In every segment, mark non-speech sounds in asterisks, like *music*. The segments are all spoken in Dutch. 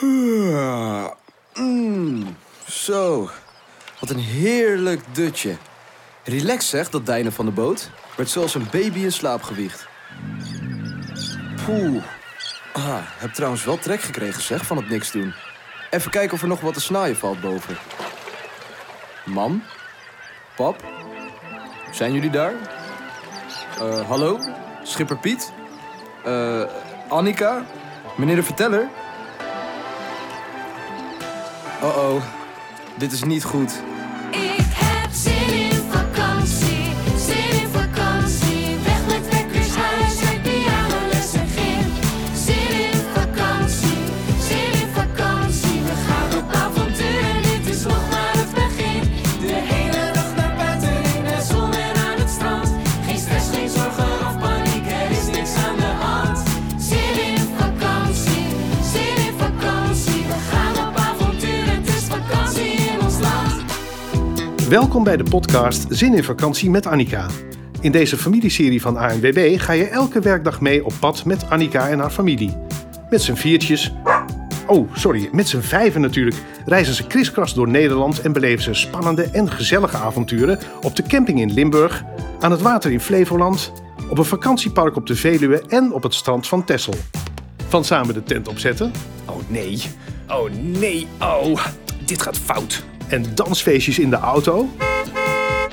Mm, zo, wat een heerlijk dutje. Relax zeg, dat deinen van de boot. Werd zoals een baby in slaap gewiegd. Poeh. Ah, heb trouwens wel trek gekregen zeg, van het niks doen. Even kijken of er nog wat te snaaien valt boven. Mam? Pap? Zijn jullie daar? Eh, hallo? Schipper Piet? Eh, Annika? Meneer de verteller? Oh-oh, dit is niet goed. Welkom bij de podcast Zin in vakantie met Annika. In deze familieserie van ANWB ga je elke werkdag mee op pad met Annika en haar familie. Met z'n viertjes, oh sorry, met z'n vijven natuurlijk, reizen ze kriskras door Nederland en beleven ze spannende en gezellige avonturen op de camping in Limburg, aan het water in Flevoland, op een vakantiepark op de Veluwe en op het strand van Texel. Van samen de tent opzetten Oh nee. Oh nee. Oh, dit gaat fout. En dansfeestjes in de auto.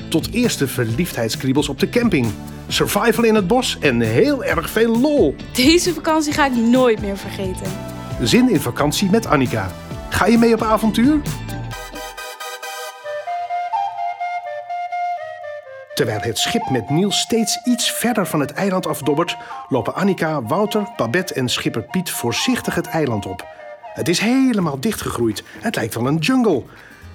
Tot eerste verliefdheidskriebels op de camping. Survival in het bos en heel erg veel lol. Deze vakantie ga ik nooit meer vergeten. Zin in vakantie met Annika. Ga je mee op avontuur? Terwijl het schip met Niels steeds iets verder van het eiland afdobbert, lopen Annika, Wouter, Babette en schipper Piet voorzichtig het eiland op. Het is helemaal dichtgegroeid. Het lijkt wel een jungle.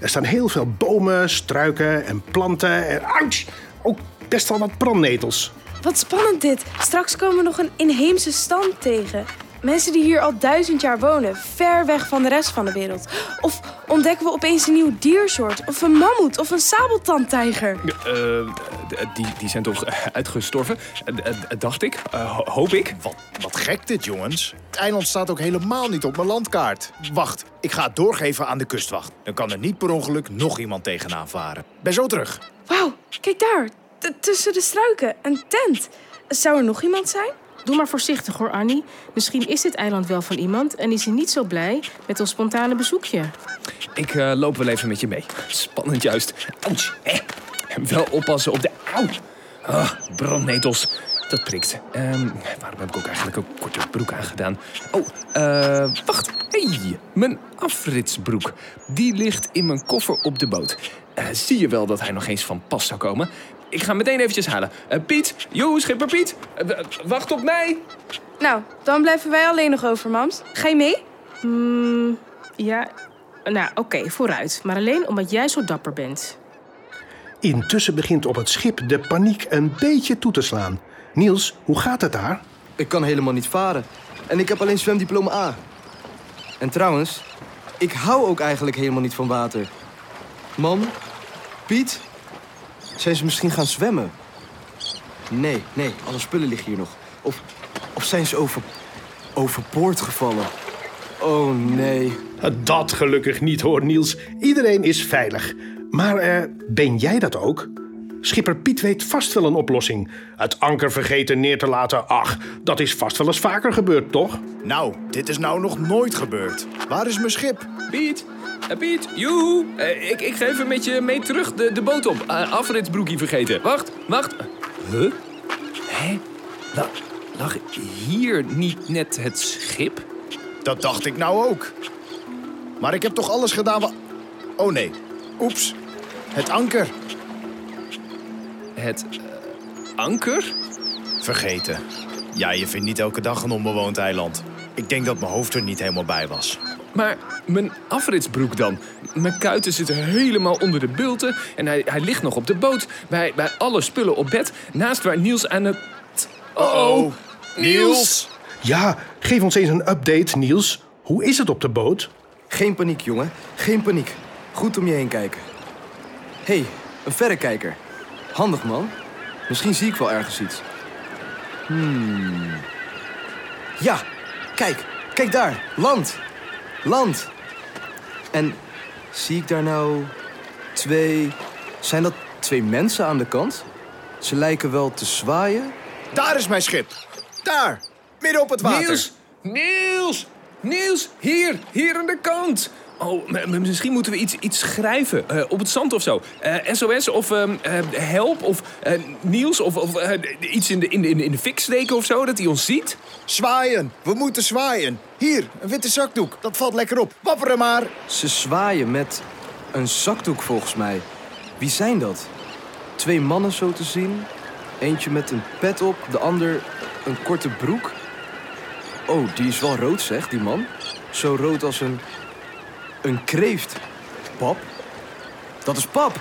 Er staan heel veel bomen, struiken en planten en ouch, ook best wel wat brandnetels. Wat spannend dit. Straks komen we nog een inheemse stand tegen. Mensen die hier al duizend jaar wonen, ver weg van de rest van de wereld. Of ontdekken we opeens een nieuw diersoort, of een mammoet, of een sabeltandtijger. Eh, die, die zijn toch *laughs* uitgestorven? Eh, dacht ik. Eh, ho- hoop ik. Wat, wat gek dit, jongens. Het eiland staat ook helemaal niet op mijn landkaart. Wacht, ik ga het doorgeven aan de kustwacht. Dan kan er niet per ongeluk nog iemand tegenaan varen. Ben zo terug. Wauw, kijk daar. T- tussen de struiken, een tent. Zou er nog iemand zijn? Doe maar voorzichtig hoor, Annie. Misschien is dit eiland wel van iemand en is hij niet zo blij met ons spontane bezoekje. Ik eh, loop wel even met je mee. Spannend juist. Ouch. Eh. Wel oppassen op de... Auw. Ah, brandnetels. Dat prikt. Ehm, waarom heb ik ook eigenlijk een korte broek aangedaan? Oh, eh, wacht. hey, mijn afritsbroek. Die ligt in mijn koffer op de boot. Eh, zie je wel dat hij nog eens van pas zou komen? Ik ga meteen eventjes halen. Eh, Piet, joe, schipper Piet. Eh, w- wacht op mij. Nou, dan blijven wij alleen nog over, mams. Ga je mee? Hmm, ja, nou oké, vooruit. Maar alleen omdat jij zo dapper bent. Intussen begint op het schip de paniek een beetje toe te slaan. Niels, hoe gaat het daar? Ik kan helemaal niet varen. En ik heb alleen zwemdiploma A. En trouwens, ik hou ook eigenlijk helemaal niet van water. Mam, Piet, zijn ze misschien gaan zwemmen? Nee, nee, alle spullen liggen hier nog. Of, of zijn ze over, overboord gevallen? Oh nee. Dat gelukkig niet hoor, Niels. Iedereen is veilig. Maar eh, ben jij dat ook? Schipper Piet weet vast wel een oplossing. Het anker vergeten neer te laten, ach, dat is vast wel eens vaker gebeurd, toch? Nou, dit is nou nog nooit gebeurd. Waar is mijn schip? Piet, eh, Piet, joehoe. Eh, ik, ik ga even met je mee terug de, de boot op. Uh, afritsbroekie vergeten. Wacht, wacht. Huh? Hé? La, lag hier niet net het schip? Dat dacht ik nou ook. Maar ik heb toch alles gedaan wat... Oh nee. Oeps. Het anker. Het eh, anker? Vergeten. Ja, je vindt niet elke dag een onbewoond eiland. Ik denk dat mijn hoofd er niet helemaal bij was. Maar mijn afritsbroek dan? Mijn kuiten zitten helemaal onder de bulten en hij, hij ligt nog op de boot bij, bij alle spullen op bed, naast waar Niels aan het... Oh, Niels! Ja, geef ons eens een update, Niels. Hoe is het op de boot? Geen paniek, jongen. Geen paniek. Goed om je heen kijken. Hé, hey, een verrekijker. Handig, man. Misschien zie ik wel ergens iets. Hmm. Ja, kijk. Kijk daar. Land. land. En zie ik daar nou twee... Zijn dat twee mensen aan de kant? Ze lijken wel te zwaaien. Daar is mijn schip. Daar, midden op het water. Niels! Niels! Niels! Hier! Hier aan de kant! Oh, misschien moeten we iets, iets schrijven. eh, op het zand of zo. Eh, SOS of ehm, eh, help of eh, Niels of, of eh, iets in de, in, de, in de- in de fik steken of zo, dat hij ons ziet. Zwaaien, we moeten zwaaien. Hier, een witte zakdoek, dat valt lekker op. Wapperen maar. Ze zwaaien met een zakdoek volgens mij. Wie zijn dat? Twee mannen zo te zien. Eentje met een pet op, de ander een korte broek. Oh, die is wel rood zeg, die man. Zo rood als een... een kreeft. Pap? Dat is pap.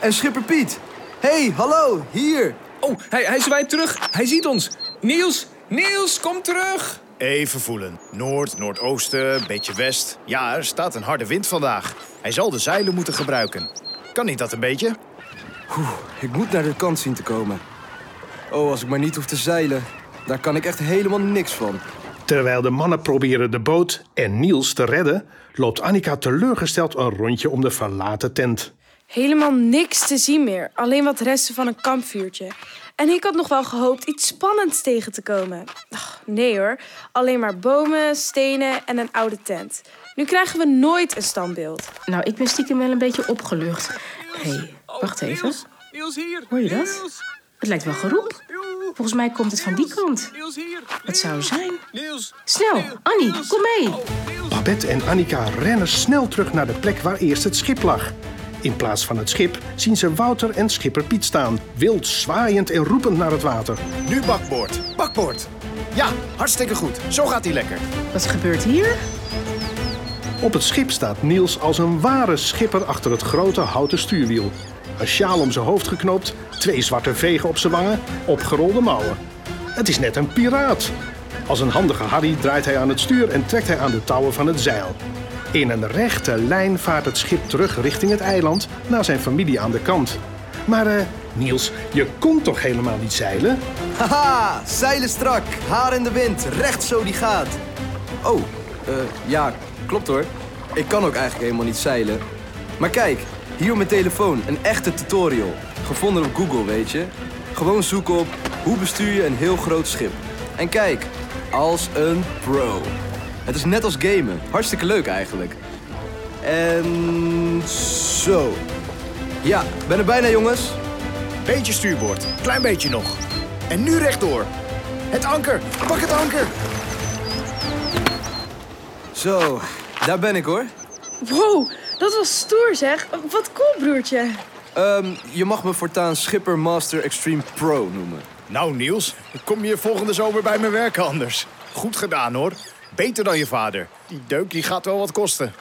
En schipper Piet. hey, hallo, hier. Oh, hij, hij zwaait terug. Hij ziet ons. Niels! Niels, kom terug! Even voelen. Noord, noordoosten, beetje west. Ja, er staat een harde wind vandaag. Hij zal de zeilen moeten gebruiken. Kan niet dat een beetje? Ik moet naar de kant zien te komen. Oh, als ik maar niet hoef te zeilen. Daar kan ik echt helemaal niks van. Terwijl de mannen proberen de boot en Niels te redden, loopt Annika teleurgesteld een rondje om de verlaten tent. Helemaal niks te zien meer. Alleen wat resten van een kampvuurtje. En ik had nog wel gehoopt iets spannends tegen te komen. Ach, nee hoor. Alleen maar bomen, stenen en een oude tent. Nu krijgen we nooit een standbeeld. Nou, ik ben stiekem wel een beetje opgelucht. Hé, hey, wacht even. Niels, Niels hier. Hoor je dat? Niels, Het lijkt wel geroep. Volgens mij komt het van die kant. Niels hier. Wat zou zijn? Niels. Snel, Annie, kom mee. Babette en Annika rennen snel terug naar de plek waar eerst het schip lag. In plaats van het schip zien ze Wouter en schipper Piet staan, wild zwaaiend en roepend naar het water. Nu bakboord. Bakboord. Ja, hartstikke goed. Zo gaat hij lekker. Wat gebeurt hier? Op het schip staat Niels als een ware schipper achter het grote houten stuurwiel. Een sjaal om zijn hoofd geknoopt, twee zwarte vegen op zijn wangen, opgerolde mouwen. Het is net een piraat. Als een handige Harry draait hij aan het stuur en trekt hij aan de touwen van het zeil. In een rechte lijn vaart het schip terug richting het eiland naar zijn familie aan de kant. Maar eh, Niels, je kon toch helemaal niet zeilen? Haha, zeilen strak, haar in de wind, recht zo die gaat. Oh, eh, ja, klopt hoor. Ik kan ook eigenlijk helemaal niet zeilen. Maar kijk, hier op mijn telefoon, een echte tutorial. Gevonden op Google, weet je. Gewoon zoeken op hoe bestuur je een heel groot schip. En kijk, als een pro. Het is net als gamen. Hartstikke leuk eigenlijk. En zo. Ja, ben er bijna jongens. Beetje stuurboord. Klein beetje nog. En nu rechtdoor. Het anker. Pak het anker. Zo, daar ben ik hoor. Wow, dat was stoer zeg. Wat cool, broertje. Ehm, je mag me voortaan Schipper Master Extreme Pro noemen. Nou, Niels, ik kom je volgende zomer bij me werken anders. Goed gedaan, hoor. Beter dan je vader. Die deuk die gaat wel wat kosten.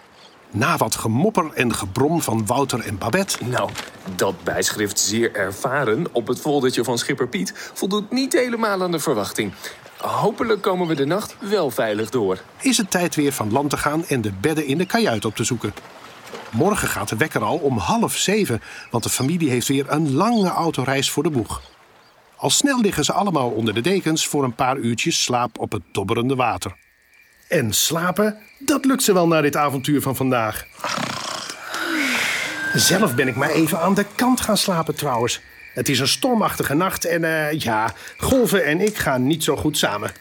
Na wat gemopper en gebrom van Wouter en Babette Nou, dat bijschrift zeer ervaren op het foldertje van schipper Piet voldoet niet helemaal aan de verwachting. Hopelijk komen we de nacht wel veilig door. is het tijd weer van land te gaan en de bedden in de kajuit op te zoeken. Morgen gaat de wekker al om half zeven, want de familie heeft weer een lange autoreis voor de boeg. Al snel liggen ze allemaal onder de dekens voor een paar uurtjes slaap op het dobberende water. En slapen, dat lukt ze wel na dit avontuur van vandaag. Zelf ben ik maar even aan de kant gaan slapen trouwens. Het is een stormachtige nacht en eh, ja, golven en ik gaan niet zo goed samen.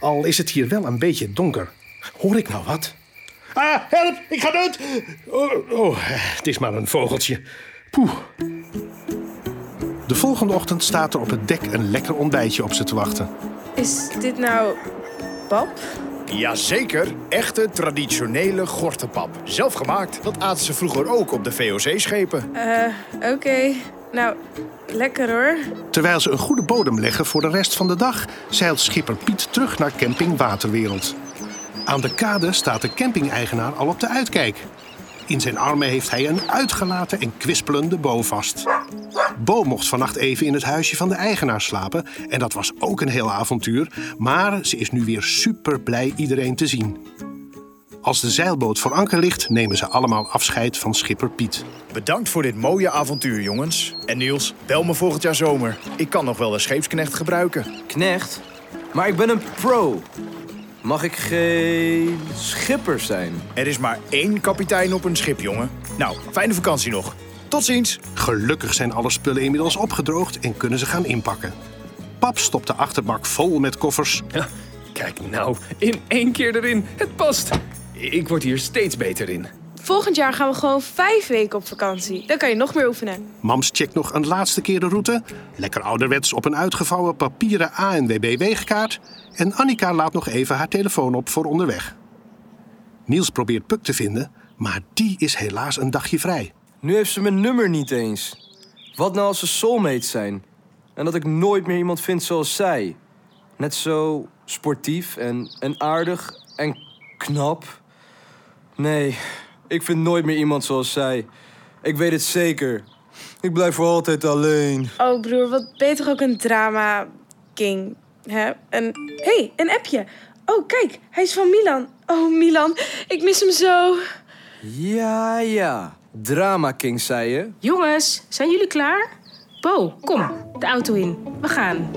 Al is het hier wel een beetje donker. Hoor ik nou wat? Ah, help, ik ga dood! Oh, oh, het is maar een vogeltje. Poeh. De volgende ochtend staat er op het dek een lekker ontbijtje op ze te wachten. Is dit nou pap? Jazeker, echte traditionele gortenpap. Zelf gemaakt. Dat aten ze vroeger ook op de VOC-schepen. Eh, oké. Nou, lekker hoor. Terwijl ze een goede bodem leggen voor de rest van de dag, zeilt schipper Piet terug naar camping Waterwereld. Aan de kade staat de camping-eigenaar al op de uitkijk. In zijn armen heeft hij een uitgelaten en kwispelende Bo vast. Bo mocht vannacht even in het huisje van de eigenaar slapen en dat was ook een heel avontuur, maar ze is nu weer super blij iedereen te zien. Als de zeilboot voor anker ligt, nemen ze allemaal afscheid van schipper Piet. Bedankt voor dit mooie avontuur, jongens. En Niels, bel me volgend jaar zomer. Ik kan nog wel een scheepsknecht gebruiken. Knecht? Maar ik ben een pro. Mag ik geen schipper zijn? Er is maar één kapitein op een schip, jongen. Nou, fijne vakantie nog. Tot ziens. Gelukkig zijn alle spullen inmiddels opgedroogd en kunnen ze gaan inpakken. Pap stopt de achterbak vol met koffers. Ja, kijk nou, in één keer erin. Het past. Ik word hier steeds beter in. Volgend jaar gaan we gewoon vijf weken op vakantie. Dan kan je nog meer oefenen. Mams checkt nog een laatste keer de route. Lekker ouderwets op een uitgevouwen papieren ANWB-weegkaart. En Annika laat nog even haar telefoon op voor onderweg. Niels probeert Puk te vinden, maar die is helaas een dagje vrij. Nu heeft ze mijn nummer niet eens. Wat nou als ze soulmates zijn? En dat ik nooit meer iemand vind zoals zij. Net zo sportief en, en aardig en knap. Nee, ik vind nooit meer iemand zoals zij. Ik weet het zeker. Ik blijf voor altijd alleen. Oh broer, wat ben je toch ook een drama king. Hè? En hé, hey, een appje. Oh kijk, hij is van Milan. Oh Milan, ik mis hem zo. Ja, ja. Drama King, zei je? Jongens, zijn jullie klaar? Bo, kom, de auto in. We gaan.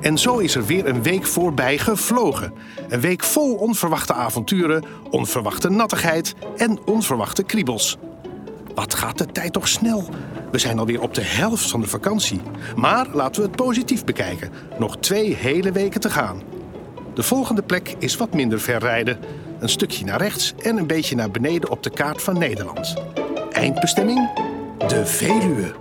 En zo is er weer een week voorbij gevlogen. Een week vol onverwachte avonturen, onverwachte nattigheid en onverwachte kriebels. Wat gaat de tijd toch snel? We zijn alweer op de helft van de vakantie. Maar laten we het positief bekijken. Nog twee hele weken te gaan. De volgende plek is wat minder ver rijden. Een stukje naar rechts en een beetje naar beneden op de kaart van Nederland. Eindbestemming? De Veluwe.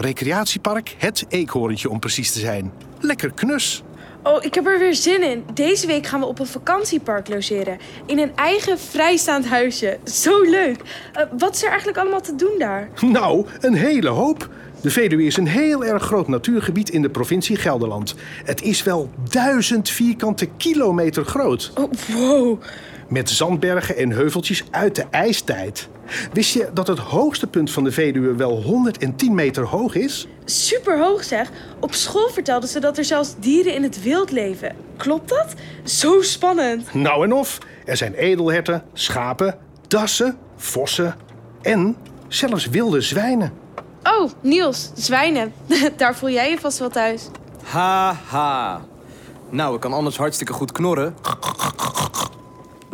Recreatiepark Het Eekhoorntje om precies te zijn. Lekker knus. Oh, ik heb er weer zin in. Deze week gaan we op een vakantiepark logeren. In een eigen vrijstaand huisje. Zo leuk. Eh, wat is er eigenlijk allemaal te doen daar? *laughs* Nou, een hele hoop. De Veluwe is een heel erg groot natuurgebied in de provincie Gelderland. Het is wel duizend vierkante kilometer groot. Oh, wow. Met zandbergen en heuveltjes uit de ijstijd. Wist je dat het hoogste punt van de Veluwe wel 110 meter hoog is? Super hoog zeg. Op school vertelden ze dat er zelfs dieren in het wild leven. Klopt dat? Zo spannend. Nou en of. Er zijn edelherten, schapen, dassen, vossen en zelfs wilde zwijnen. Oh, Niels, zwijnen. *laughs* Daar voel jij je vast wel thuis. Haha. Nou, ik kan anders hartstikke goed knorren.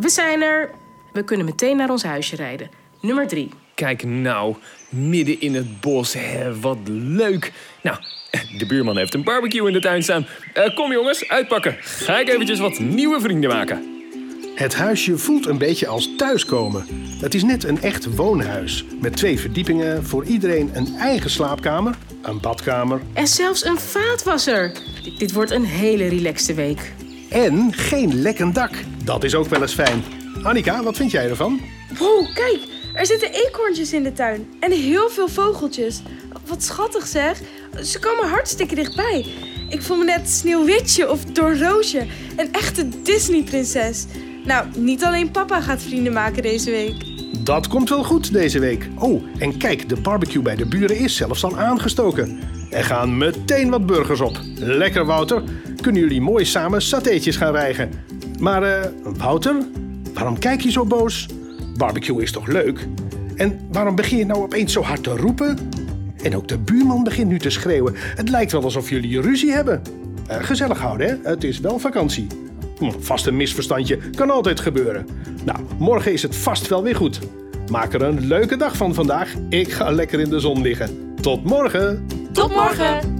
We zijn er. We kunnen meteen naar ons huisje rijden. Nummer drie. Kijk nou, midden in het bos. Hè, wat leuk. Nou, de buurman heeft een barbecue in de tuin staan. Eh, kom jongens, uitpakken. Ga ik eventjes wat nieuwe vrienden maken. Het huisje voelt een beetje als thuiskomen. Het is net een echt woonhuis. Met twee verdiepingen, voor iedereen een eigen slaapkamer, een badkamer En zelfs een vaatwasser. Dit, dit wordt een hele relaxte week. En geen lekkend dak. Dat is ook wel eens fijn. Annika, wat vind jij ervan? Wow, kijk. Er zitten eekhoorntjes in de tuin. En heel veel vogeltjes. Wat schattig zeg. Ze komen hartstikke dichtbij. Ik voel me net Sneeuwwitje of Doornroosje. Een echte Disney-prinses. Nou, niet alleen papa gaat vrienden maken deze week. Dat komt wel goed deze week. Oh, en kijk, de barbecue bij de buren is zelfs al aangestoken. Er gaan meteen wat burgers op. Lekker, Wouter. Kunnen jullie mooi samen satéetjes gaan rijgen. Maar, eh, Wouter, waarom kijk je zo boos? Barbecue is toch leuk? En waarom begin je nou opeens zo hard te roepen? En ook de buurman begint nu te schreeuwen. Het lijkt wel alsof jullie ruzie hebben. Eh, gezellig houden, hè? Het is wel vakantie. Hm, vast een misverstandje, kan altijd gebeuren. Nou, morgen is het vast wel weer goed. Maak er een leuke dag van vandaag. Ik ga lekker in de zon liggen. Tot morgen! Tot morgen!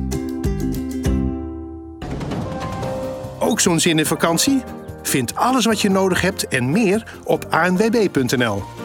Zo'n zin in vakantie? Vind alles wat je nodig hebt en meer op anwb.nl.